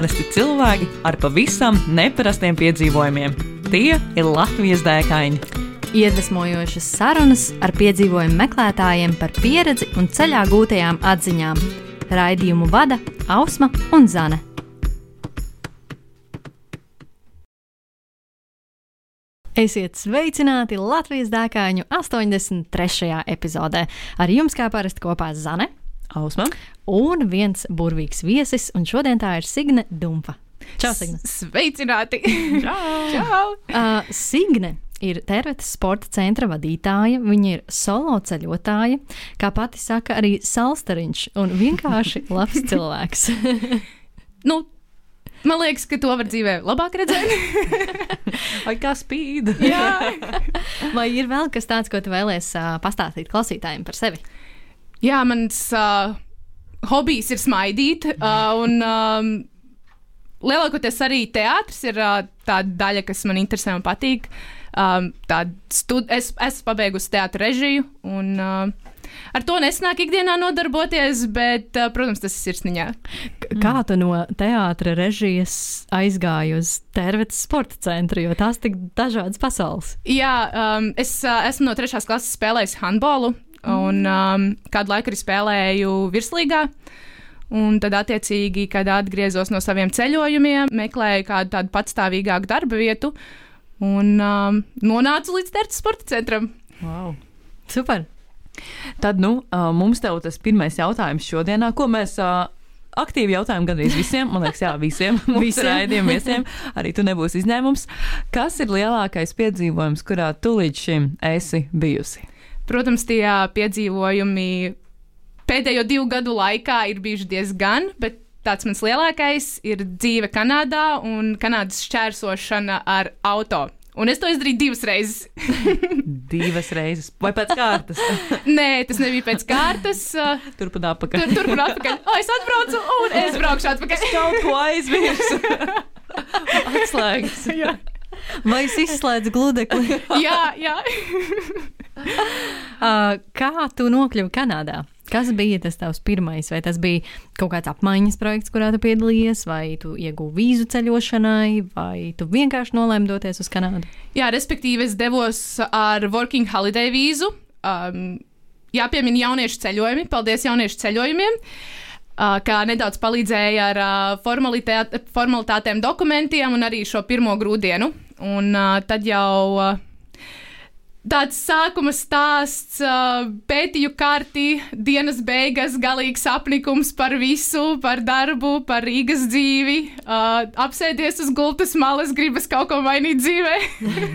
Parasti cilvēki ar pavisam neparastiem piedzīvojumiem. Tie ir Latvijas dēkaini. Iedvesmojošas sarunas ar piedzīvojumu meklētājiem par pieredzi un ceļā gūtajām atziņām. Raidījumu vada Ausma un Zane. Esiet sveicināti Latvijas dēkāņu 83. epizodē. Ar jums kā parasti kopā Zane Ausma. un viens burvīgs viesis, un šodien tā ir Signe Dumpa. Čau, Signe! Sveicināti! Čau! Čau! Uh, Signe ir Tervetes sporta centra vadītāja, viņa ir solo ceļotāja, kā pati saka, arī salstariņš un vienkārši labs cilvēks. Nu, man liekas, ka to var dzīvē labāk redzēt. Vai kā spīd? Jā, Vai ir vēl kas tāds, ko tu vēlēsies uh, pastāstīt klausītājiem par sevi? Jā mans uh, hobijs ir smaidīt. Uh, un, um, lielākoties arī teātris ir uh, tā daļa, kas man interesē un patīk. Um, stud es esmu pabeigusi teātris režiju, un uh, ar to nesnāk ikdienā nodarboties, bet, uh, protams, tas ir sirsniņā. Kā tu no teātra režijas aizgāji uz Tervetes sporta centru, jo tās tik dažādas pasaules? Jā, um, es uh, esmu no trešās klases spēlējis handbolu, un um, kādu laiku arī spēlēju virslīgā. Un tad, attiecīgi, kad atgriezos no saviem ceļojumiem, meklēju kādu tādu patstāvīgāku darba vietu un um, nonācu līdz Tertas sporta centram. Wow. Super! Tad, nu, ā, mums tev tas pirmais jautājums šodienā, ko mēs ā, aktīvi jautājam gandrīz visiem. Man liekas, jā, visiem Visiem. raidījumiem viesiem. Arī tu nebūsi izņēmums. Kas ir lielākais piedzīvojums, kurā tu līdz šim esi bijusi? Protams, tie piedzīvojumi pēdējo divu gadu laikā ir bijuši diezgan, bet tāds mans lielākais ir dzīve Kanādā un Kanādas šķērsošana ar auto. Un es to izdarīju divas reizes. Divas reizes, vai pēc kārtas? Nē, tas nebija pēc kārtas. Turp un atpakaļ. Tur, tur un atpakaļ. O, es atbraucu, un es braukšu atpakaļ. Kaut ko aizmirsu. Atslēgas. jā, Vai es izslēdzu gludekli? jā, jā. Uh, kā tu nokļuvi Kanādā? Kas bija tas tavs pirmais? Vai tas bija kaut kāds apmaiņas projekts, kurā tu piedalījies, vai tu ieguvi vīzu ceļošanai, vai tu vienkārši nolēmi doties uz Kanādu? jā, respektīvi, es devos ar Working Holiday vīzu. Um, jāpiemina jauniešu ceļojumi. Paldies jauniešu ceļojumiem! Uh, kā nedaudz palīdzēja ar uh, formalitātēm, dokumentiem un arī šo pirmo grūdienu. Un uh, tad jau tāds sākuma stāsts, uh, pētīju kārti, dienas beigas, galīgs apnikums par visu, par darbu, par Rīgas dzīvi. Uh, apsēdies uz gultas malas, gribas kaut ko mainīt dzīvē.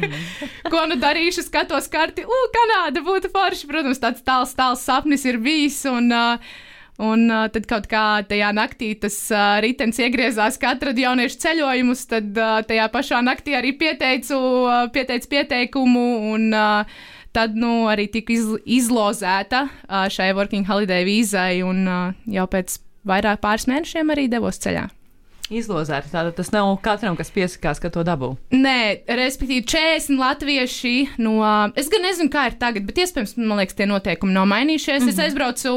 ko nu darīšu, skatos karti. U, Kanāda būtu forši. Protams, tāds tāls, tāls sapnis ir bijis. Un, uh, Un uh, tad kaut kā tajā naktī tas uh, ritenis iegriezās, kad atradu jauniešu ceļojumus. Tad uh, tajā pašā naktī arī pieteicu, uh, pieteicu pieteikumu. Un, uh, Tad nu, arī tika iz, izlozēta uh, šai Working Holiday vīzai, un uh, jau pēc vairāk pāris mēnešiem arī devos ceļā. Izlozēta. Tātad tas nav katram, kas piesakās, ka to dabū. Nē, respektīvi, 40 latvieši no. Es gan nezinu, kā ir tagad, bet iespējams, man liekas, tie noteikumi nav mainījušies. Mm -hmm. Es aizbraucu,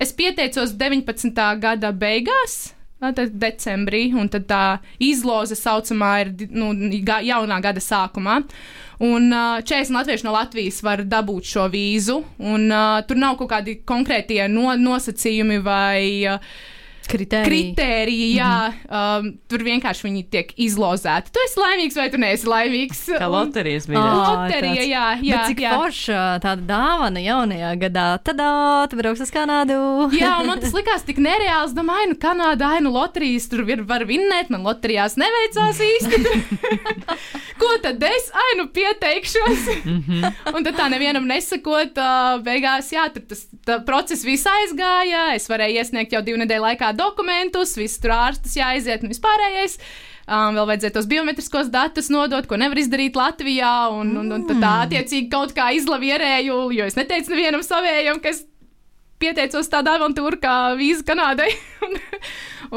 es pieteicos 19. gada beigās. ā, Tad decembrī, un tad tā izloze saucamā ir nu, ga- jaunā gada sākumā. Un uh, 40 latvieši no Latvijas var dabūt šo vīzu, un uh, tur nav kaut kādi konkrētie no, nosacījumi vai uh, Kritērija. kritēriji, jā, um, tur vienkārši viņi tiek izlozēti. Tu esi laimīgs vai tu neesi laimīgs? Un- loterijas bija. Loterija, tāds- jā, jā. Bet cik jā. forša tāda dāvana jaunajā gadā? Tadā, tu brauks uz Kanādu! Jā, un man tas likās tik nereāls. Domāju, nu, Kanādā, ai, nu, loterijas tur ir, var vinnēt, man loterijās neveicās īsti. Ko tad es, ai, nu, pieteikšos? un tad tā nevienam nesakot, uh, beigās, jā, tur tas tā process viss aizgāja. Es varēju iesniegt jau divu nedēļu laikā dokumentus, viss tur ārstas jāaiziet un vispārējais. Um, vēl vajadzēja tos biometriskos datus nodot, ko nevar izdarīt Latvijā. Un, un, un tā attiecīgi kaut kā izlavierēju, jo es neteicu nevienam savējam, ka es pieteicos tādā avantūrā kā vīza Kanādai. un,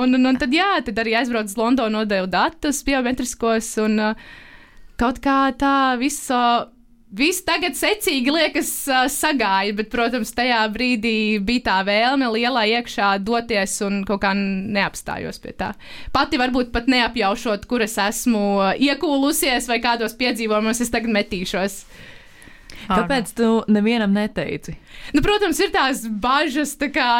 un, un, un tad, jā, tad arī aizbraucu uz Londonu, nodevu datus biometriskos un uh, kaut kā tā visa Viss tagad secīgi liekas sagāja, bet, protams, tajā brīdī bija tā vēlme lielā iekšā doties un kaut kā neapstājos pie tā. Pati varbūt pat neapjaušot, kur es esmu iekūlusies vai kādos piedzīvojumos es tagad metīšos. Kāpēc tu nevienam neteici? Nu, protams, ir tās bažas, tā kā.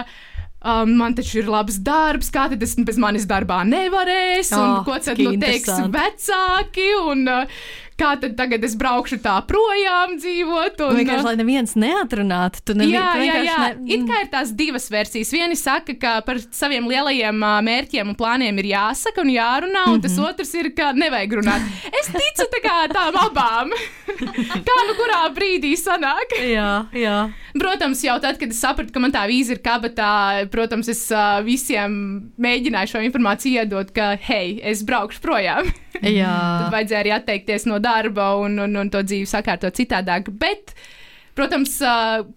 Um, man taču ir labs darbs, kā tad es bez manis darbā nevarēšu, un Oh, ko tad nu teiks vecāki, un uh, kā tad tagad es braukšu tā projām dzīvot. Un Un, vienkārši, uh, lai neviens neatrunātu, tu nevi, Jā, tu jā, jā. Ne... It kā ir tās divas versijas. Vieni saka, ka par saviem lielajiem ā, mērķiem un plāniem ir jāsaka un jārunā, un tas otrs ir, ka nevajag runāt. Es ticu tā kā tām abām. kā nu kurā brīdī sanāk? Jā, jā. Protams, jau tad, kad es sapratu, ka man tā vīza ir kabatā, protams, es uh, visiem mēģināju šo informāciju iedot, ka, hei, es braukšu projām. Tad vajadzēja arī atteikties no darba un, un, un to dzīvi sakārtot citādāk. Bet, protams,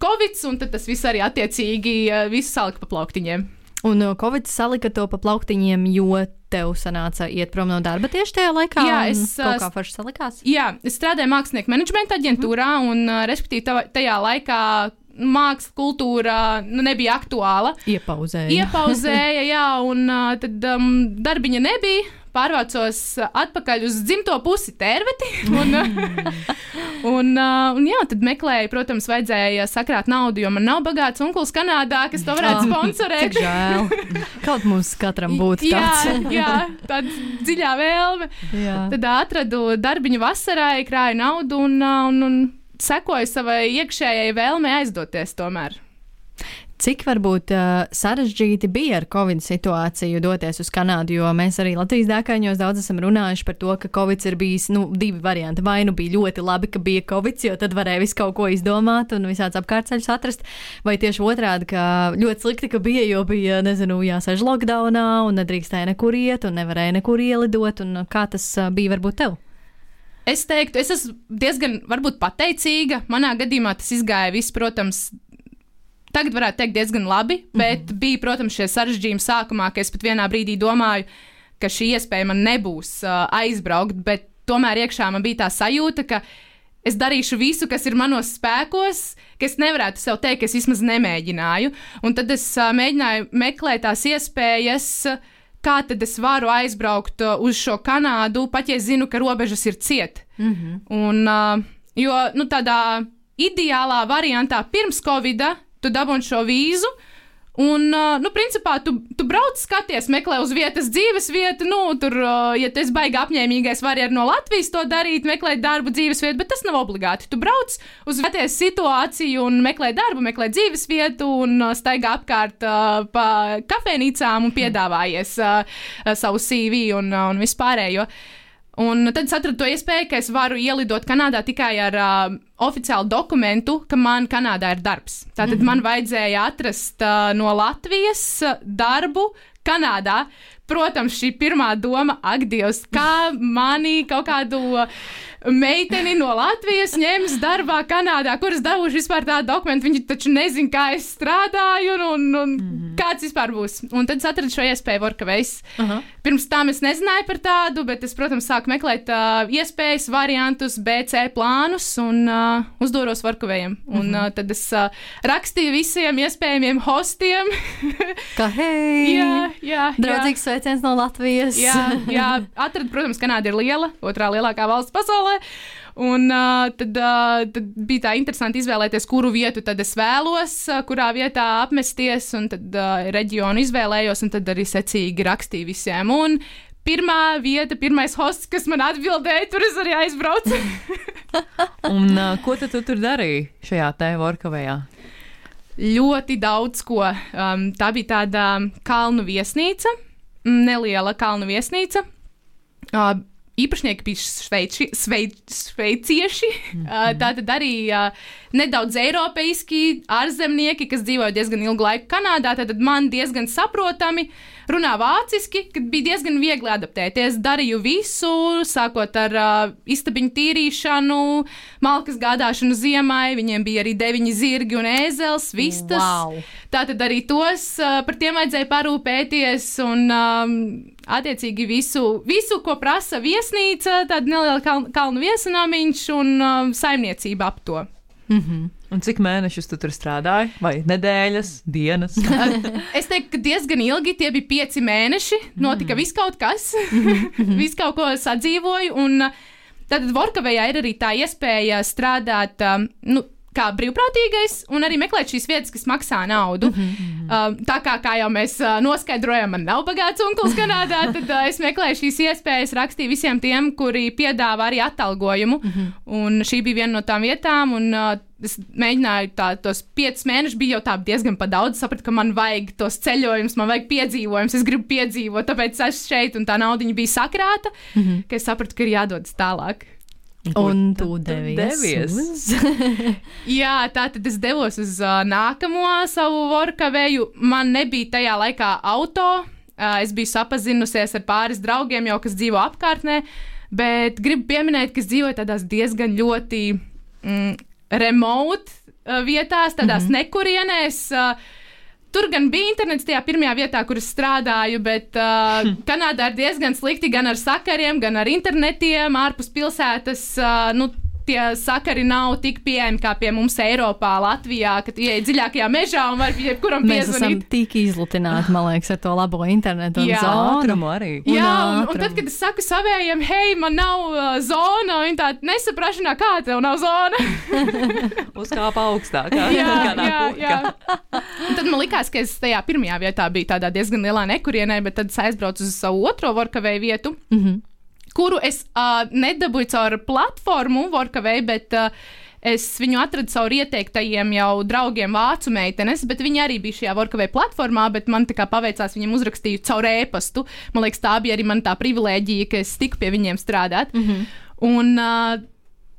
Covid, un tas viss arī attiecīgi visu salika pa plauktiņiem. Un Covid salika to pa plauktiņiem, jo tev sanāca iet prom no darba tieši tajā laikā. Jā, un es, kā forši salikās. Jā, es strādāju mākslinieku menedžmenta aģentūrā, un, uh, respektīvi, tajā laikā māksla, kultūra nu, nebija aktuāla. Iepauzēja. Iepauzēja, jā, un tad um, darbiņa nebija. Pārvācos uh, atpakaļ uz dzimto pusi, tērveti. Un, uh, un, uh, un jā, tad meklēju, protams, vajadzēja sakrāt naudu, jo man nav bagāts onkls Kanādā, kas to varētu sponsorēt. Cik žēl. Kaut mums katram būtu Jā, tāds. jā, tāda dziļā vēlme. jā. Tad atradu darbiņu vasarai, krāju naudu un, un, un sekoju savai iekšējai vēlmei aizdoties tomēr. Cik varbūt uh, sarežģīti bija ar Covid situāciju doties uz Kanādu, jo mēs arī Latvijas dēkaņos daudz esam runājuši par to, ka Covid ir bijis nu, divi varianti. Vai nu bija ļoti labi, ka bija Covid, jo tad varēja visu kaut ko izdomāt un visāds apkārtceļus atrast, vai tieši otrādi, ka ļoti slikti, ka bija, jo bija, nezinu, jāsēž lockdownā un nedrīkstēja nekur iet un nevarēja nekur ielidot, un kā tas uh, bija varbūt tev? Es teiktu, es esmu diezgan varbūt, pateicīga. Manā gadījumā tas izgāja viss, protams, tagad varētu teikt diezgan labi, bet mm -hmm. bija, protams, šie sarežģījumi sākumā, ka es pat vienā brīdī domāju, ka šī iespēja man nebūs uh, aizbraukt, bet tomēr iekšā man bija tā sajūta, ka es darīšu visu, kas ir manos spēkos, ka es nevarētu sev teikt, ka es vismaz nemēģināju. Un tad es uh, mēģināju meklēt tās iespējas. Uh, Kā tad es varu aizbraukt uh, uz šo Kanādu, pat ja es zinu, ka robežas ir ciet? Mm -hmm. Un, uh, jo nu, tādā ideālā variantā pirms Covid-a tu dabūji šo vīzu. Un, uh, nu, principā, tu, tu brauc, skaties, meklē uz vietas dzīves vietu. Nu, tur, uh, ja tu esi baigi apņēmīgais, vari arī no Latvijas to darīt, meklēt darbu dzīves vietu, bet tas nav obligāti. Tu brauc uz vietas situāciju un meklē darbu, meklē dzīves vietu un uh, staigā apkārt uh, pa kafejnīcām un piedāvājies uh, uh, savu CV un, uh, un vispārējo. Un tad es atradu to iespēju, ka es varu ielidot Kanādā tikai ar uh, oficiālu dokumentu, ka man Kanādā ir darbs. Tātad mm -hmm. man vajadzēja atrast uh, no Latvijas darbu Kanādā. Protams, šī pirmā doma, ak, Dievs, kā mani kaut kādu meiteni no Latvijas ņems darbā Kanādā, kuras dabūšu vispār tādu dokumentu. Viņi taču nezina, kā es strādāju un, un, un mm -hmm. kāds vispār būs. Un tad es atradu šo iespēju Workaways. Uh -huh. Pirms tam es nezināju par tādu, bet es, protams, sāku meklēt uh, iespējas, variantus, BC plānus un uh, uzdūros Workawayam. Un mm -hmm. uh, tad es uh, rakstīju visiem iespējamiem hostiem. Kā hei! jā, jā, Draudzīgs sveiciens no Latvijas! jā, jā, atradu, protams, Kanāda ir liela, otrā lielākā valsts pasaulē. Un uh, tad, uh, tad bija tā interesanti izvēlēties, kuru vietu tad es vēlos, uh, kurā vietā apmesties, un tad uh, reģionu izvēlējos, un tad arī secīgi rakstīju visiem. Un pirmā vieta, pirmais hosts, kas man atbildēja, tur es arī aizbraucu. Un uh, ko tu tur darīji šajā te workavējā? ļoti daudz ko. Um, tā bija tāda kalnu viesnīca, mm, neliela kalnu viesnīca. Uh, īpašnieki bija šveici, sveic, šveicieši. Mm -hmm. uh, tā tad arī nedaudz eiropeiski ārzemnieki, kas dzīvoja diezgan ilgu laiku Kanādā. Tad man diezgan saprotami runā vāciski, kad bija diezgan viegli adaptēties. Darīju visu, sākot ar uh, istabiņu tīrīšanu, malkas gādāšanu ziemai. Viņiem bija arī deviņi zirgi un ēzels, vistas. Wow. Tātad arī tos uh, par tiem vajadzēja parūpēties. Un, um, attiecīgi visu, visu, ko prasa viesnīca, tāda neliela kaln, kalnu viesunāmiņš un uh, saimniecība ap to. Mhm. Un cik mēnešus tu tur strādāji? Vai nedēļas, dienas? Es teiktu, ka diezgan ilgi tie bija pieci mēneši. Notika viss kaut kas, viss kaut ko sadzīvoju. Un uh, tad Vorkavējā ir arī tā iespēja strādāt. Um, nu, Kā brīvprātīgais, un arī meklēt šīs vietas, kas maksā naudu. Mm -hmm. Uh, tā kā, kā jau mēs uh, noskaidrojām, man nav bagāts onkls Kanādā, tad uh, es meklēju šīs iespējas, rakstīju visiem tiem, kuri piedāvā arī atalgojumu. Mm -hmm. Un šī bija viena no tām vietām, un uh, es mēģināju tā, tos piecus mēnešus, bija jau tā diezgan daudz. sapratu, ka man vajag tos ceļojumus, man vajag piedzīvojumus, es gribu piedzīvot, tāpēc es esmu šeit, un tā naudiņa bija sakrāta, mm -hmm. ka es sapratu, ka ir jādodas tālāk. Un tu devies. devies? Jā, tā tad es devos uz uh, nākamo savu vorkavēju. Man nebija tajā laikā auto. Uh, es biju sapazinusies ar pāris draugiem, jau kas dzīvo apkārtnē, bet gribu pieminēt, ka es dzīvoju tādās diezgan ļoti mm, remote uh, vietās, tādās mm -hmm. nekurienēs. Uh, Tur gan bija internets tajā pirmajā vietā, kur es strādāju, bet uh, Kanādā ir diezgan slikti gan ar sakariem, gan ar internetiem. Ārpus pilsētas uh, nu, tie sakari nav tik pieejami kā pie mums Eiropā, Latvijā, kad ieej dziļākajā mežā un var jebkuram Mēs esam piezvanīt. tik izlutināti, man liekas, ar to labo internetu un Jā. zonu. Arī. Un Jā, un, un tad, kad es saku savējiem, hei, man nav uh, zona, viņi tādi nesaprašanā, kā tev nav zona. Uzkāpa augstāk. kā jā, jā, jā. Un tad man likās, ka es tajā pirmajā vietā biju tādā diezgan lielā nekurienē, bet tad es aizbraucu uz savu otro vorkavēju vietu, Mhm. Kuru es uh, nedabūju caur platformu vorkavēju, bet uh, es viņu atradu caur ieteiktajiem jau draugiem vācu meitenes, bet viņi arī bija šajā vorkavēju platformā, bet man tā kā paveicās viņiem uzrakstīju caur ēpastu. Man liekas, tā bija arī man tā privilēģija, ka es tiku pie viņiem strādāt. Mm -hmm. Un, uh,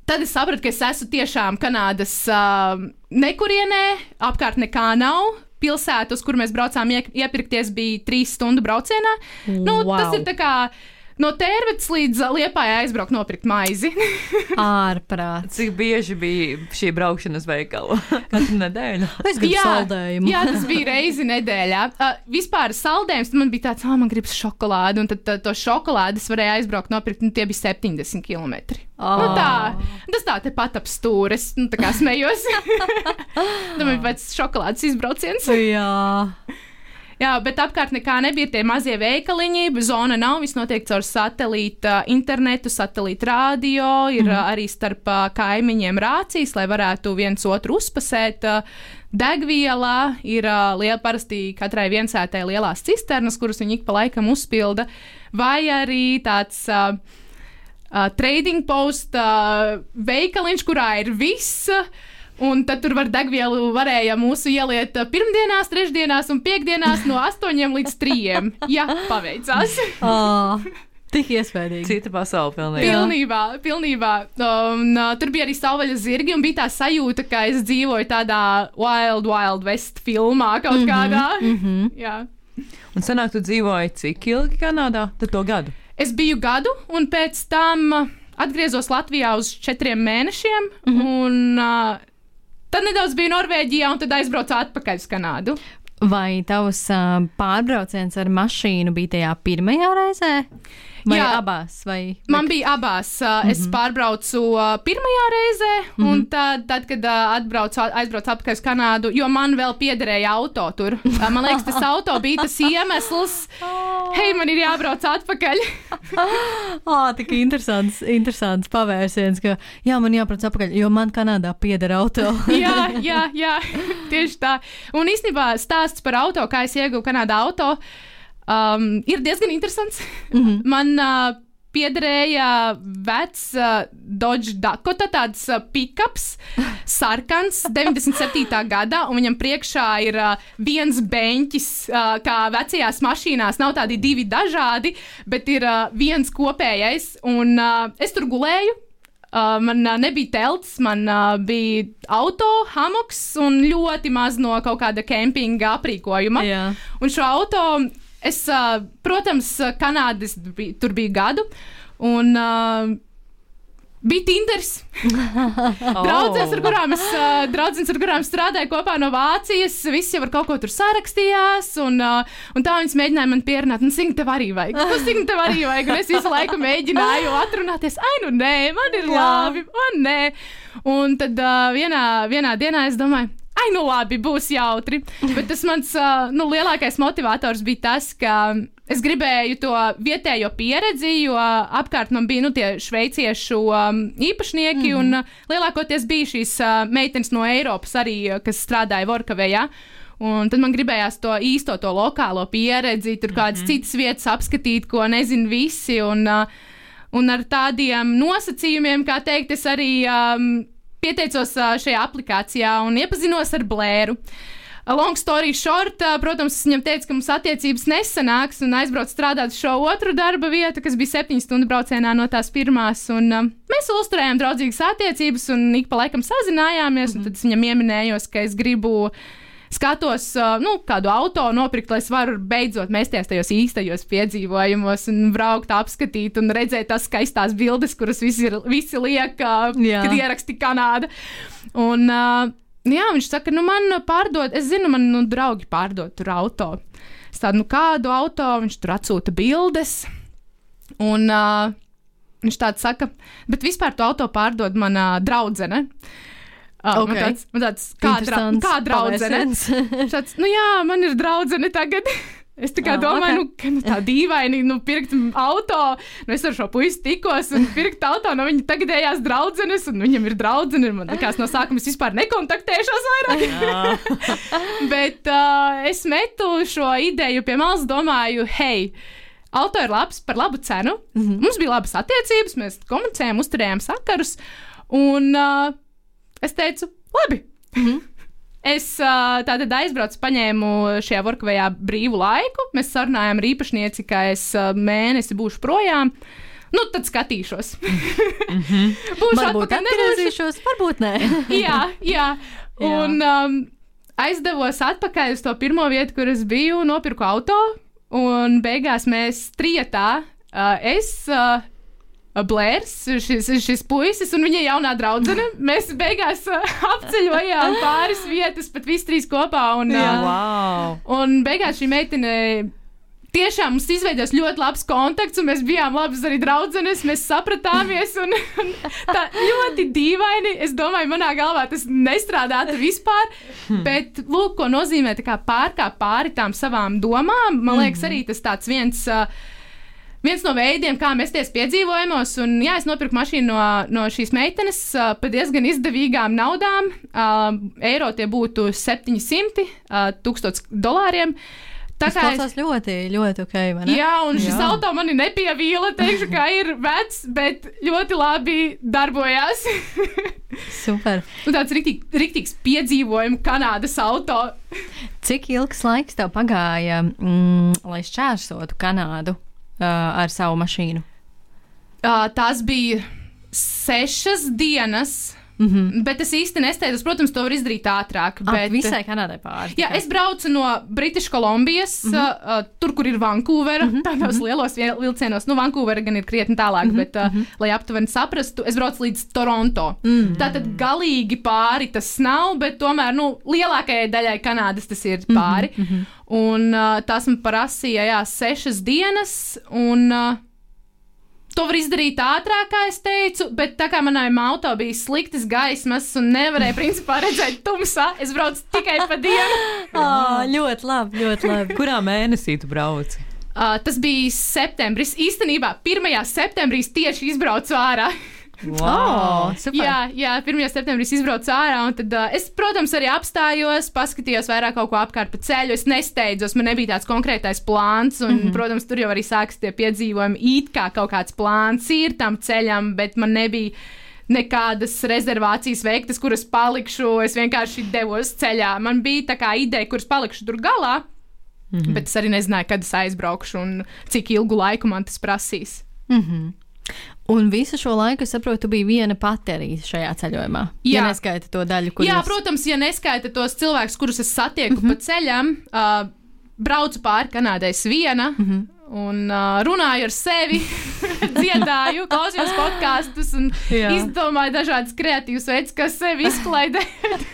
Tad es sapratu, ka es esmu tiešām Kanādas uh, nekurienē, apkārt nekā nav. Pilsēta, uz kur mēs braucām iepirkties, bija trīs stundu braucienā. Nu, Wow. Tas ir tā kā no Tērvetes līdz Liepājai aizbraukt nopirkt maizi. Ārprāts. Cik bieži bija šī braukšana uz veikalu? Katru nedēļu. Es gribu saldējumu. jā, tas bija reizi nedēļā. Uh, vispār saldējums man bija tāds, ah, man gribas šokolādi, un tad uh, to šokolādes varēja aizbraukt nopirkt, un tie bija 70 km. Oh. Nu, tā, tas tā tepat ap stūres, nu, tā kā smējos. Ir pēc šokolādes izbrauciens. Jā. Jā, bet apkārt nekā nebija tie mazie veikaliņi, zona nav, viss notiek caur satelīta internetu, satelīta rādio, ir mm. arī starp ā, kaimiņiem rācijas, lai varētu viens otru uzpasēt. Degviela ir liela, parasti katrai viensētai lielās cisternas, kuras viņi ik pa laikam uzpilda, vai arī tāds uh, uh, trading post uh, veikaliņš, kurā ir viss. Un tad tur var degvielu varēja mūsu ieliet uh, pirmdienās, trešdienās un piekdienās no 8 līdz 3. Ja paveicās. Oh, tik iespaidīgi. Cita pasaule. Pilnībā, pilnībā. Un, uh, tur bija arī savvaļas zirgi, un bija tā sajūta, ka es dzīvoju tādā Wild Wild West filmā kaut Mhm, kādā. Mm -hmm. Jā. Un senāk tu dzīvoji cik ilgi Kanādā? Tad to gadu. Es biju gadu, un pēc tam atgriezos Latvijā uz četriem mēnešiem. Mm -hmm. un, uh, tad nedaudz biju Norvēģijā, un tad aizbraucu atpakaļ uz Kanādu. Vai tavs uh, pārbrauciens ar mašīnu bija tajā pirmajā reizē? Vai Jā. abās? Vai, Man bija abās. Uh, es mm -hmm. pārbraucu uh, pirmajā reizē, mm -hmm. un tad, tad kad uh, atbraucu, aizbraucu atpakaļ uz Kanādu, jo man vēl piederēja auto tur. Uh, man liekas, tas auto bija tas iemesls, hei, man ir jābrauc atpakaļ. Ah, tik interesants, interesants pavērsiens, ka jā, man jāprot atpakaļ, jo man Kanādā pieder auto. jā, jā, jā, tieši tā. Un īstenībā stāsts par auto, kā es ieguvu Kanādā auto, um, ir diezgan interesants. Mm -hmm. Man uh, piederēja vecs uh, Dodge Dakota, tāds uh, pikaps, sarkans, 97. gadā, un viņam priekšā ir uh, viens beņķis, uh, kā vecajās mašīnās. Nav tādi divi dažādi, bet ir uh, viens kopējais, un uh, es tur gulēju. Uh, man uh, nebija telts, man uh, bija auto, hamoks un ļoti maz no kaut kāda kempinga aprīkojuma. Jā. Un šo auto, es, protams, Kanādas bija, tur bija gadu. Un, bija Tinders. Draudzes, ar kurām es, draudzenes, ar kurām strādāju kopā no Vācijas, visi jau ar kaut ko tur sarakstījās, un, un tā viņas mēģināja man pierunāt, nu, Signa, tev arī vajag, nu, Signa, tev arī vajag, un es visu laiku mēģināju atrunāties, ai, nu, nē, man ir labi, man nē. Un tad uh, vienā, vienā dienā es domāju, ai, nu labi, būs jautri. Bet tas mans uh, nu, lielākais motivators bija tas, ka es gribēju to vietējo pieredzi, jo apkārt man bija nu, tie šveiciešu um, īpašnieki, mm -hmm. un uh, lielākoties bija šīs uh, meitenes no Eiropas arī, kas strādāja Vorkavējā. Un tad man gribējās to īsto, to lokālo pieredzi, tur kādas mm -hmm. citas vietas apskatīt, ko nezinu visi. Un, un ar tādiem nosacījumiem, kā teikt, es arī um, pieteicos uh, šajā aplikācijā un iepazinos ar Blēru. Long story short, uh, protams, es viņam teicu, ka mums attiecības nesanāks, un aizbraucu strādāt uz šo otru darba vietu, kas bija septiņu stundu braucienā no tās pirmās. Un, uh, mēs uzturējām draudzīgas attiecības, un ik pa laikam sazinājāmies, mm -hmm. un tad es viņam pieminējos, ka es gribu skatos, nu, kādu auto nopirkt, lai es varu beidzot mēsties tajos īstajos piedzīvojumos un braukt, apskatīt un redzēt tās skaistās bildes, kuras visi, ir, visi liek, uh, kad ieraksti Kanāda. Un, uh, jā, viņš saka, nu, man pārdod, es zinu, man nu, draugi pārdod tur auto. Es tādu, nu, kādu auto, viņš tur atsūta bildes. Un uh, viņš tāds saka, bet vispār to auto pārdod mana draudzene. Uh, okay. Man tāds, man tāds kā, dra kā draudzene. Šāds, nu jā, man ir draudzene tagad. Es tā kā oh, domāju, okay. nu, ka nu, tā dīvaini, nu, pirkt auto, nu, es ar šo puisi tikos un pirkt auto no viņa tagadējās draudzenes, un viņam ir draudzene, un man likās no sākuma es vispār nekontaktēšos vairāk. Bet uh, es metu šo ideju pie malas, domāju, hei, auto ir labs par labu cenu, mm -hmm. mums bija labas attiecības, mēs komunicējām, uzturējām sakarus, un uh, es teicu, labi. Mm -hmm. Es tātad aizbraucu, paņēmu šajā workavējā brīvu laiku. Mēs sarunājām ar īpašnieci, ka es mēnesi būšu projām. Nu, tad skatīšos. mm -hmm. Būšu varbūt atgriezīšos, varbūt nē. jā, jā. Un. Um, aizdevos atpakaļ uz to pirmo vietu, kur es biju, nopirku auto. Un beigās mēs trietā, uh, es, uh, Blērs, šis, šis puisis un viņa jaunā draudzene. Mēs beigās uh, apceļojām pāris vietas, pat visi trīs kopā. Un, Jā, uh, wow. un beigās šī meitene. Tiešām mums izveidojās ļoti labs kontakts, un mēs bijām labas arī draudzenes. Mēs sapratāmies, un, un tā ļoti dīvaini. Es domāju, manā galvā tas nestrādātu vispār. Hmm. Bet, lūk, ko nozīmē pārkāpt pāri tām savām domām. Man liekas, mhm. arī tas tāds viens. Uh, viens no veidiem, kā mesties piedzīvojumos. Un, jā, es nopirku mašīnu no, no šīs meitenes uh, par diezgan izdevīgām naudām. Uh, eiro tie būtu 700, uh, 1000 dolāriem. Tā kā tas es... ļoti, ļoti ok. Jā, un šis Jā. auto mani nepievīla. Teikšu, ka ir vecs, bet ļoti labi darbojās. Super. Un tāds riktīg, riktīgs piedzīvojums Kanādas auto. Cik ilgs laiks tev pagāja, mm, lai šķērsotu Kanādu? Uh, ar savu mašīnu? Uh, tās bija sešas dienas. Mm -hmm. Bet es īsti nesteidzos, protams, to var izdarīt ātrāk. Bet... Visai Kanādai pāri. Jā, es braucu no British Kolumbijas, mm -hmm. uh, tur, kur ir Vankūvera, mm -hmm. tādos mm -hmm. lielos vilcienos. Nu, Vankūvera gan ir krietni tālāk, mm -hmm. bet, uh, mm -hmm. lai aptuveni saprastu, es braucu līdz Toronto. Mm -hmm. Tātad galīgi pāri tas nav, bet tomēr, nu, lielākajai daļai Kanādas tas ir pāri. Mm -hmm. Un uh, tas man prasīja, jā, sešas dienas. Un, uh, To var izdarīt ātrāk, kā es teicu, bet tā kā manai auto bija sliktas gaismas un nevarēja principā redzēt tumsā, es braucu tikai pa dienu. oh, ļoti labi, ļoti labi. Kurā mēnesī tu brauci? Uh, tas bija septembris. Īstenībā 1. septembrī tieši izbraucu ārā. Wow, oh, super. jā, jā, 1. septembrī izbraucu ārā, un tad uh, es, protams, arī apstājos, paskatījos vairāk kaut ko apkārt pa ceļu. Es nesteidzos, man nebija tāds konkrētais plāns, un, mm -hmm. protams, tur jau arī sākas tie piedzīvojumi. It kā kaut kāds plāns ir tam ceļam, bet man nebija nekādas rezervācijas veiktas, kuras palikšu. Es vienkārši devos ceļā. Man bija tā kā ideja, kuras palikšu tur galā, mm -hmm. bet es arī nezināju, kad es aizbraukšu un cik ilgu laiku man tas prasīs. Mm -hmm. Un visu šo laiku, es saprotu, bija viena pati arī šajā ceļojumā. Jā, ja neskaita to daļu, kurus. Jā, protams, ja neskaita tos cilvēkus, kurus es satieku mm -hmm. pa ceļam, uh, braucu pāri Kanādai viena. Mm -hmm. Un uh, runāju ar sevi. dziedāju, klausījos podkāstus un Jā. izdomāju dažādas kreatīvas veidus, kā sevi izklaidēt.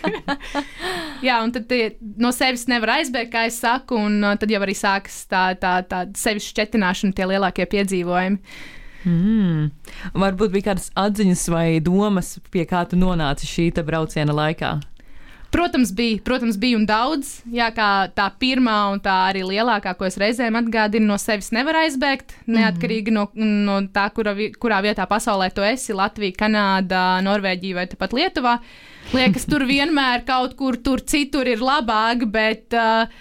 Jā, un tad tie, no sevis nevar aizbēgt, kā es saku, un uh, tad jau arī sākas tā, tā, tā sevis šķetināšana, tie lielākie piedzīvojumi. Mm. Varbūt bija kādas atziņas vai domas, pie kā tu nonāci šī brauciena laikā. Protams, bija, protams, bija un daudz. Jā, kā tā pirmā un tā arī lielākā, ko es reizēm atgādinu, no sevis nevar aizbēgt. Neatkarīgi no, no tā, kura, kurā vietā pasaulē tu esi - Latvija, Kanāda, Norvēģija vai pat Lietuvā. Liekas, tur vienmēr kaut kur tur citur ir labāk, bet uh,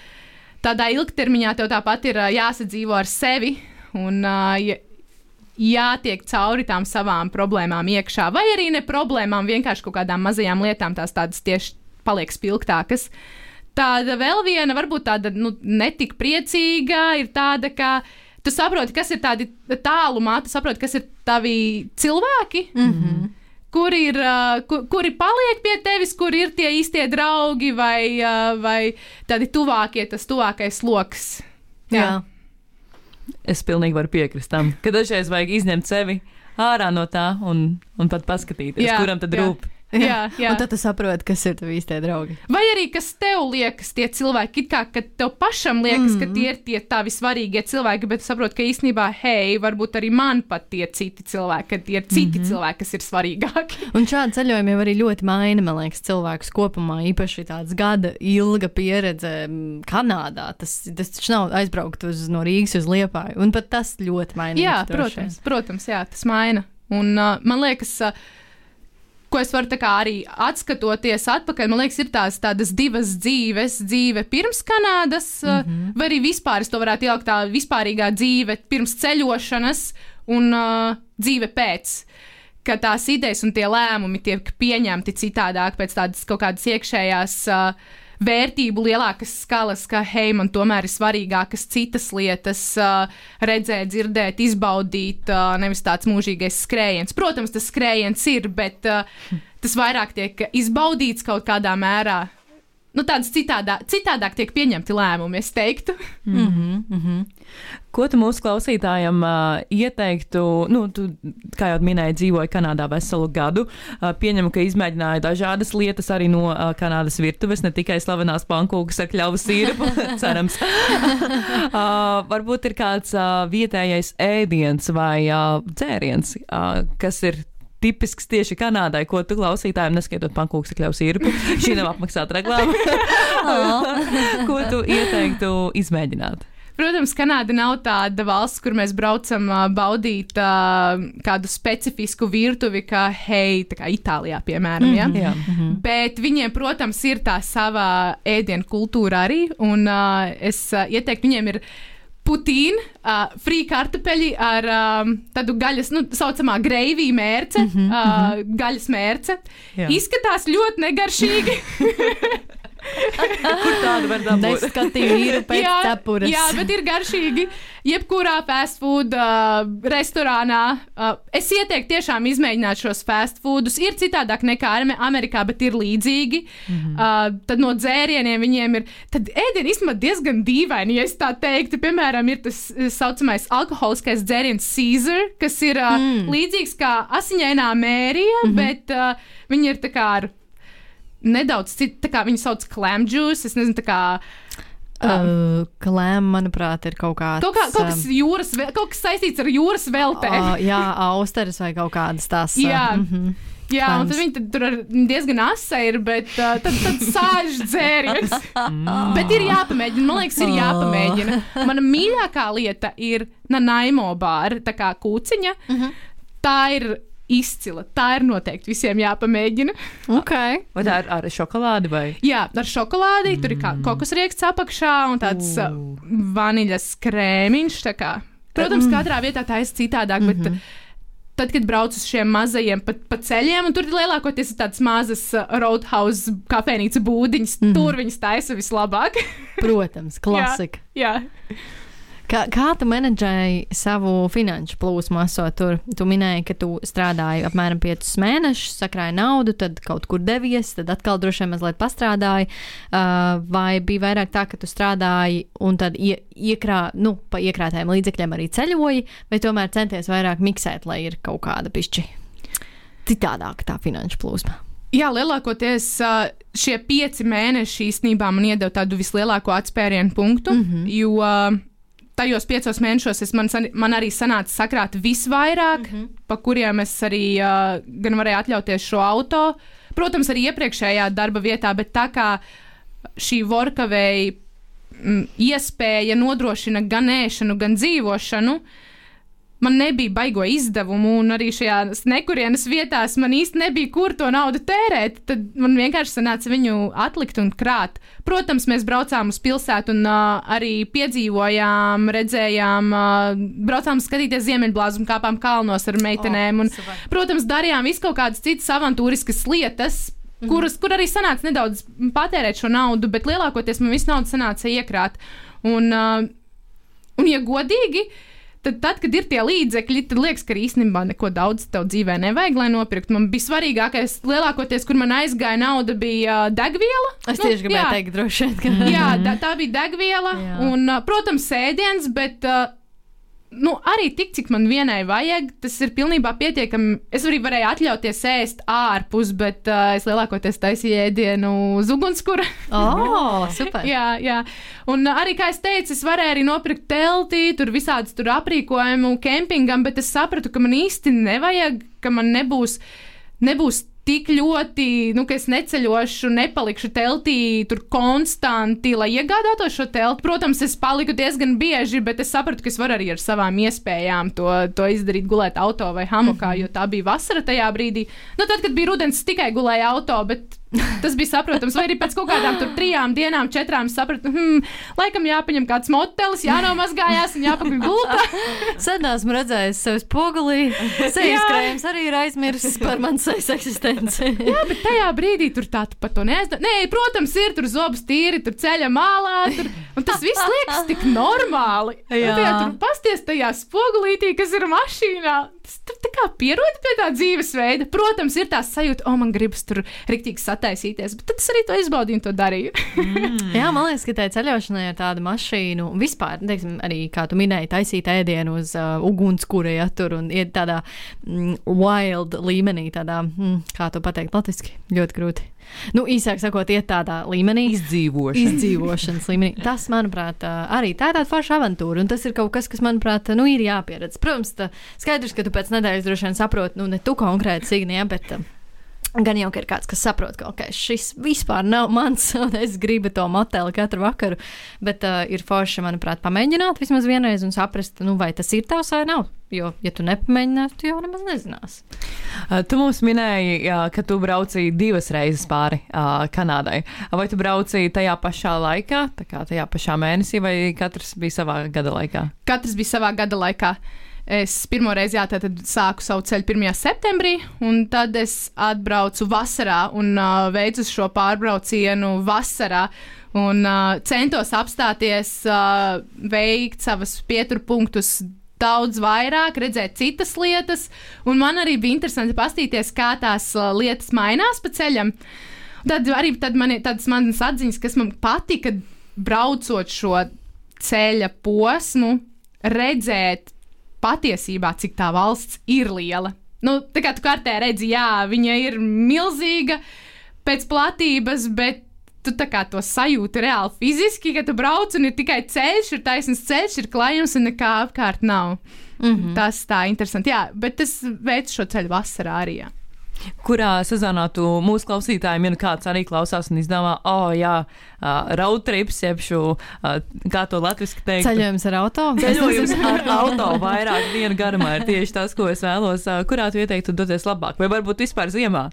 tādā ilgtermiņā tev tāpat ir uh, jāsadzīvo ar sevi. Un, uh, jātiek cauri tām savām problēmām iekšā, vai arī ne problēmām, vienkārši kaut kādām mazajām lietām, tās tādas tieši paliek spilgtākas. Tāda vēl viena, varbūt tāda nu, netik priecīga, ir tāda, ka tu saproti, kas ir tādi tālumā, tu saproti, kas ir tavi cilvēki. Mm -hmm. Kur ir, kur, kuri paliek pie tevis, kur ir tie īstie draugi vai, vai tādi tuvākie, tas tuvākais lokus. Jā. Jā. Es pilnīgi varu piekrist tam, ka dažreiz vajag izņemt sevi ārā no tā un, un pat paskatīties, Jā, kuram tad jā. rūp. Jā, jā. Un tad tu saproti, kas ir tavi īstie draugi. Vai arī kas tev liekas, tie cilvēki, it kā tev pašam liekas, mm. ka tie ir tie tavi svarīgie cilvēki, bet saproti, ka īstenībā, hei, varbūt arī man pat tie citi cilvēki, ka tie ir citi mm -hmm. cilvēki, kas ir svarīgāki. Un šādi ceļojumi jau arī ļoti maina, man liekas, cilvēkus kopumā. Īpaši tāds gada ilga pieredze mm, Kanādā. Tas, tas taču nav aizbraukt uz, no Rīgas uz Liepāju. Un pat tas ļoti maina. jā, protams, protams, jā, tas maina. Un uh, man liekas, uh, ko es varu arī atskatoties atpakaļ, man liekas, ir tās tādas divas dzīves, dzīve pirms Kanādas, mm -hmm. vai arī vispār es to varētu ielikt tā vispārīgā dzīve pirms ceļošanas un uh, dzīve pēc. Ka tās idejas un tie lēmumi tiek pieņemti citādāk pēc tādas kaut kādas iekšējās uh, vērtību lielākas skalas, ka, hei, man tomēr ir svarīgākas citas lietas, redzēt, dzirdēt, izbaudīt, nevis tāds mūžīgais skrējiens. Protams, tas skrējiens ir, bet tas vairāk tiek izbaudīts kaut kādā mērā. Nu, tāds citādā, citādāk tiek pieņemti lēmumi, es teiktu. Mm -hmm, mm -hmm. Ko tu mūsu klausītājiem uh, ieteiktu? Nu, tu, kā jau minēji, dzīvoji Kanādā veselu gadu. Uh, pieņemu, ka izmēģināji dažādas lietas arī no uh, Kanādas virtuves, ne tikai slavenās pankūkas ar kļavu sīrupu, cerams. uh, varbūt ir kāds uh, vietējais ēdiens vai uh, dzēriens, uh, kas ir tipisks tieši Kanādai, ko tu klausītājiem neskaitot pankūks ar kļavu sīrupu. Šī nav apmaksāta reklāma. ko tu ieteiktu izmēģināt? Protams, Kanāda nav tāda valsts, kur mēs braucam baudīt uh, kādu specifisku virtuvi, kā hei, tā kā Itālijā, piemēram. Ja? Jā. Bet viņiem, protams, ir tā sava ēdienu kultūra arī, un uh, es uh, ieteiktu viņiem ir. Putīna, uh, frī kartupeļi ar um, tādu gaļas, nu, tā saucamā greivī mērce, mm -hmm, uh, gaļas mērce. Jā. Izskatās ļoti negaršīgi. Kur tādu var dabūt? Neskatīju īru pēc jā, cepures. jā, bet ir garšīgi. Jebkurā fast food uh, restorānā uh, es ieteiktu tiešām izmēģināt šos fast foodus. Ir citādāk nekā Ame- Amerikā, bet ir līdzīgi. Mm -hmm. uh, tad no dzērieniem viņiem ir. Tad ēdieni īstenībā diezgan dīvaini, ja tā teiktu. Piemēram, ir tas tā saucamais alkoholiskais dzēriens Caesar, kas ir uh, mm. līdzīgs kā asiņainā mērija, mm -hmm. bet uh, viņi ir tā kā ar nedaudz citu, tā kā viņi sauc clam juice. Es nezinu, tā kā. Uh, Klēm, manuprāt, ir kaut kāds. Kaut, kā, kaut kas um, jūras, ve- kaut kas saistīts ar jūras veltēm. uh, jā, austeres vai kaut kādas tās. uh, Jā. mhm. Jā, un tad viņi tad tur diezgan asa ir, bet uh, tad, tad sāļš dzēriens. bet ir jāpamēģina, man liekas, ir jāpamēģina. Mana mīļākā lieta ir Nanaimo bāra, tā kā kūciņa. Tā ir izcila. Tā ir noteikti visiem jāpamēģina. Ok. Vai tā ir ar šokolādi vai? Jā, ar šokolādi, tur ir kā kokos rieksts apakšā un tāds uh, vaniļas krēmiņš. tā kā. Protams, katrā vietā tā ir citādāk, bet tad, kad braucu uz šiem mazajiem pa, pa ceļiem, un tur lielākoties ir tādas mazas uh, roadhouse kafejnīca būdiņas, mm -hmm. tur viņas taisa vislabāk. Protams, klasika. jā. Kā, kā tu menedžēji savu finanšu plūsmu, esot tur? Tu minēji, ka tu strādāji apmēram 5 mēnešus, sakrāji naudu, tad kaut kur devies, tad atkal droši vien mazliet pastrādāji. Uh, vai bija vairāk tā, ka tu strādāji un tad ie, iekrā, nu, pa iekrātājiem līdzekļiem arī ceļoji, vai tomēr centies vairāk miksēt, lai ir kaut kāda pišķi citādāka tā finanšu plūsma? Jā, lielākoties ā, šie pieci mēneši īstenībā man iedeva tādu vislielāko atspērienu punktu, mm -hmm. jo tajos piecos mēnešos es man, man arī sanāca sakrāt visvairāk, mm -hmm. pa kuriem es arī ā, gan varēju atļauties šo auto. Protams, arī iepriekšējā darba vietā, bet tā kā šī vorkavēja mm, iespēja nodrošina gan ēšanu, gan dzīvošanu. Man nebija baigo izdevumu, un arī šajā nekurienes vietās man īsti nebija, kur to naudu tērēt. Tad man vienkārši sanāca viņu atlikt un krāt. Protams, mēs braucām uz pilsētu un uh, arī piedzīvojām, redzējām, uh, braucām skatīties ziemeļblāzu un kāpām kalnos ar meitenēm. Un, super. protams, darījām visu kaut kādas citas avantūriskas lietas. Mm -hmm. kuras, kur arī sanāca nedaudz patērēt šo naudu, bet lielākoties man viss nauda sanāca iekrāt. Un, uh, un ja godīgi, tad, tad, kad ir tie līdzekļi, tad liekas, ka īstenībā neko daudz tev dzīvē nevajag, lai nopirktu. Man bija svarīgākais, lielākoties, kur man aizgāja nauda, bija uh, degviela. Es tieši gribēju jā. teikt, droši vien, ka. Jā, tā, tā bija degviela Jā. un, uh, protams, sēdiens, bet uh, nu, arī tik, cik man vienai vajag, tas ir pilnībā pietiekami. Es arī varēju atļauties ēst ārpus, bet uh, es lielākoties taisīju ēdienu uz ugunskura. Oh, super. jā, jā. Un uh, arī, kā es teicu, es varēju arī nopirkt telti, tur visādas tur aprīkojumu kempingam, bet es sapratu, ka man īsti nevajag, ka man nebūs. Nebūs tik ļoti, nu, ka es neceļošu, nepalikšu teltī tur konstanti, lai iegādātos šo telti. Protams, es paliku diezgan bieži, bet es sapratu, ka es varu arī ar savām iespējām to, to izdarīt, gulēt auto vai hamokā, jo tā bija vasara tajā brīdī. Nu, tad, kad bija rudens, tikai gulēju auto, bet tas bija saprotams. Vai arī pēc kaut kādām tur trijām dienām, četrām sapratu, hmm, laikam jāpaņem kāds motelis, jānomazgājās un jāpakaļ gultā. Sen esmu redzējis sevi spogulī. Sejas krējums arī ir aizmirsis par manas sejas eksistenci. Jā, bet tajā brīdī tur tā tu pat to neaizdara. Nē, protams, ir tur zobs tīri, tur ceļa mālā, tur, un tas viss liekas tik normāli. Jā. Tajā tur pasties tajā spogulītī, kas ir mašīnā. Tas tur tā kā pierod pie tā dzīvesveida. Protams, ir tā sajūta, o, man gribas tur riktīgi sataisīties, bet tad es arī to izbaudīju un to darīju. Jā, man liekas, ka tai ceļošanai ir tāda mašīna, un vispār, teiksim, arī, kā tu minēji, taisīt ēdienu uz uh, ugunskura, ja tur un iet tādā mm, wild līmenī, tādā, mm, kā to pateikt, latviski, ļoti grūti. Nu, īsāk sakot, iet tādā līmenī. Izdzīvošana. Izdzīvošanas līmenī. Tas, manuprāt, ā, arī tā ir tāda forša avantūra, un tas ir kaut kas, kas, manuprāt, nu, ir jāpieredz. Protams, tā, skaidrs, ka tu pēc nedēļas droši vien saproti, nu, ne tu konkrēti, Signija, bet. ā, Gan jau ir kāds, kas saprot, ka okay, šis vispār nav mans, un es gribu to moteli katru vakaru. Bet uh, ir forši, manuprāt, pamēģināt vismaz vienreiz un saprast, nu, vai tas ir tavs vai nav. Jo, ja tu nepamēģināsi, tu jau nemaz nezināsi. Uh, Tu mums minēji, jā, ka tu braucīji divas reizes pāri uh, Kanādai. Vai tu braucīji tajā pašā laikā, tā kā tajā pašā mēnesī, vai katrs bija savā gada laikā? Katrs bija savā gada laikā. Es pirmo reizi jā, sāku savu ceļu 1. septembrī, un tad es atbraucu vasarā un uh, veicu šo pārbraucienu vasarā. Un uh, centos apstāties, uh, veikt savus pieturpunktus daudz vairāk, redzēt citas lietas, un man arī bija interesanti paskatīties, kā tās uh, lietas mainās pa ceļam. Tad arī tad man ir tādas manas atziņas, kas man patika, braucot šo ceļa posmu, redzēt patiesībā, cik tā valsts ir liela. Nu, tā kā tu kartē redzi, jā, viņa ir milzīga pēc platības, bet tu to sajūti reāli fiziski, ka tu brauc un ir tikai ceļš, ir taisns ceļš, ir klājums un nekā apkārt nav. Mm -hmm. Tas tā interesanti. Jā, bet es veicu šo ceļu vasarā arī. Jā. Kurā sezonā tu mūsu klausītājiem, ja nu kāds arī klausās un izdomā, oh, jā, uh, road trips, jeb šo, uh, kā to latviski teikt? Ceļojums ar auto. Ceļojums ar auto vairāk dienu garumā ir tieši tas, ko es vēlos. Uh, kurā tu ieteiktu doties labāk? Vai varbūt vispār ziemā?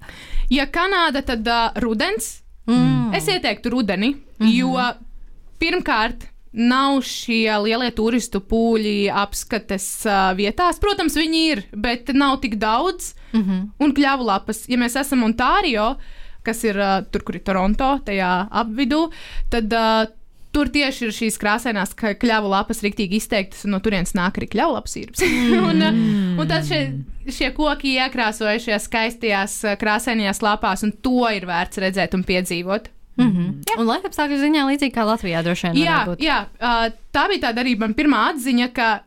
Ja Kanāda, tad uh, rudens. Mm. Es ieteiktu rudeni, mm -hmm. jo pirmkārt. Nav šie lielie turistu pūļi apskates uh, vietās. Protams, viņi ir, bet nav tik daudz. Mm -hmm. Un kļavu lapas, ja mēs esam Ontārio, kas ir uh, tur, kur ir Toronto, tajā apvidū, tad uh, tur tieši ir šīs krāsainās kļavu lapas riktīgi izteiktas, un no turienes nāk arī kļavu lapas īrps. un, uh, un tad šie, šie koki iekrāsoja šajās skaistajās krāsainajās lapās, un to ir vērts redzēt un piedzīvot. Mm -hmm. Un laikapstākļu ziņā līdzīgi kā Latvijā droši vien. Jā, jā uh, tā bija tāda arī man pirmā atziņa, ka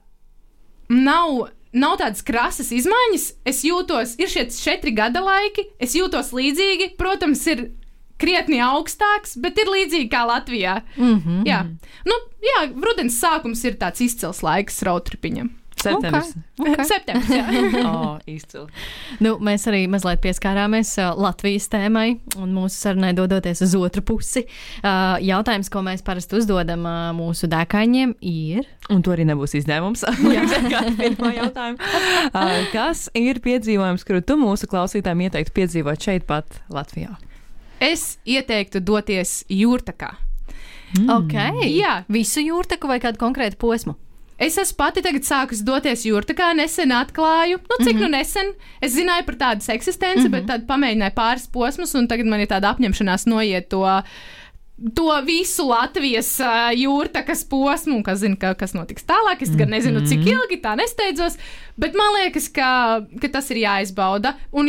nav. Nav tādas krasas izmaiņas. Es jūtos, ir šie četri gada laiki, es jūtos līdzīgi. Protams, ir krietni augstāks, bet ir līdzīgi kā Latvijā. Mm -hmm. Jā, nu, jā rudens sākums ir tāds izcils laiks roadtripiņam. Septembris. Okay. Septembris, jā. Oh, izcili. Nu, mēs arī mazliet pieskārāmies Latvijas tēmai, un mūsu sarunai dodoties uz otru pusi. Jautājums, ko mēs parasti uzdodam mūsu dēkaņiem, ir. Un to arī nebūs izņēmums. Kas ir piedzīvojums, kuru tu mūsu klausītājiem ieteiktu piedzīvot šeit, pat Latvijā? Es ieteiktu doties jūrtakā. Mm. Ok, Jā. visu jūrtaku vai kādu konkrētu posmu? Es esmu pati tagad sākus doties jūrtakā, nesen atklāju, nu cik mm -hmm. nu nesen. Es zināju par tādas eksistenci, mm -hmm. bet tad pamēģināju pāris posmus, un tagad man ir tāda apņemšanās noiet to. To visu Latvijas uh, jūrtakas posmu, un kas zina, ka, kas notiks tālāk. Es gan nezinu, cik ilgi tā nesteidzos, bet man liekas, ka, ka tas ir jāizbauda. Un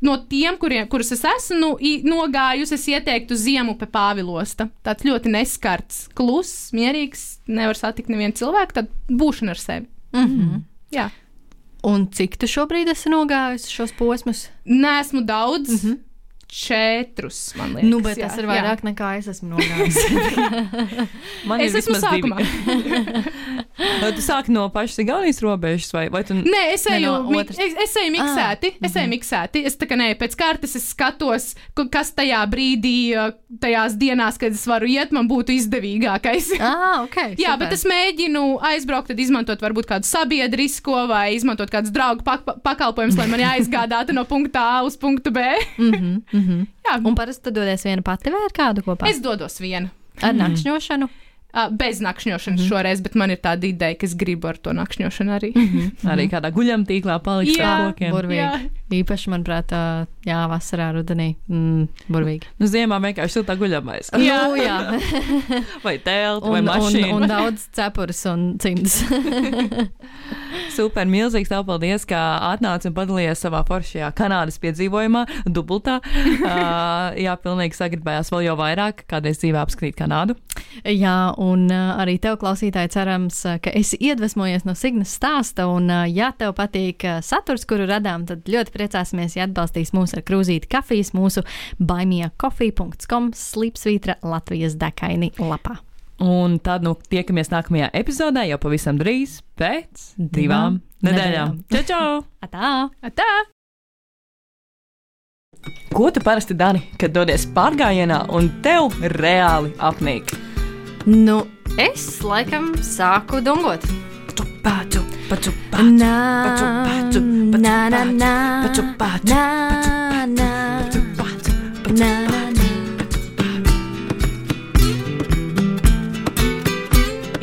no tiem, kuriem, kurus es esmu nu, i- nogājusi, es ieteiktu ziemu pie Pāvilosta. Tāds ļoti neskarts, kluss, mierīgs, nevar satikt nevienu cilvēku, tad būšana ar sevi. Mm -hmm. Jā. Un cik tu šobrīd esi nogājusi šos posmus? Nē, esmu daudz. Mm -hmm. Četrus, man liekas. nu, bet jā, tas ir jā. vairāk nekā es esmu nogājusi. Man Es ir esmu sākumā. Vai tu sāki no pašas Igaunijas robežas, vai, vai tu Nē, es Ne, eju, no mi- otras. es, es eju miksēti. Es eju miksēti. Es tā kā nē, pēc kārtas es skatos, kas tajā brīdī, tajās dienās, kad es varu iet, man būtu izdevīgākais. ah, ok. Jā, super. bet es mēģinu aizbraukt, tad izmantot varbūt kādu sabiedrisko vai izmantot kādus draugu pak pakalpojumus, lai mani aizgādātu no punkta A uz punktu B. Mm -hmm, mm -hmm. Jā, Un parasti tu dodies viena pati vai ar kādu kopā? es dodos vienu. Ar nakšņošanu. Uh, bez nakšņošanas mm -hmm. šoreiz, bet man ir tāda ideja, ka es gribu ar to nakšņošanu arī. arī kādā guļamtīklā palikt Jā, ar kokiem? Burvīgi. Jā. Īpaši, manuprāt, jā, vasarā, rudenī. Mm, burvīgi. Nu, ziemā vienkārši siltā guļamais. Jā. Nu, jā. Vai telti, vai Un, un, mašīna. un daudz cepures un cimds. Super, milzīgs tev paldies, ka atnāci un padalījies savā foršajā Kanādas piedzīvojumā, dubultā. Uh, jā, pilnīgi sagribējās vēl jau vairāk, kādreiz dzīvē apskatīt Kanādu. Jā, un arī tev, klausītāji, cerams, ka esi iedvesmojies no Signas stāsta. Un, ja tev patīk saturs, kuru radām, tad ļoti priecāsimies, ja atbalstīs mūs ar krūzīti kafijas mūsu baimiecoffee.com slīpsvītra Latvijas dekaini lapā. Un tad nu tiekamies nākamajā epizodē jau pavisam drīz pēc divām nedēļām. Čau, čau! Atā! Tā! Ko tu parasti dari, kad dodies pārgājienā un tev reāli apnīk? Nu, es laikam sāku dungot. Pācu, pacu, Nā, pacu, pacu, pacu, nā, nā, nā, pacu, pacu, nā, nā, pacu, pacu, pacu, nā, nā, nā.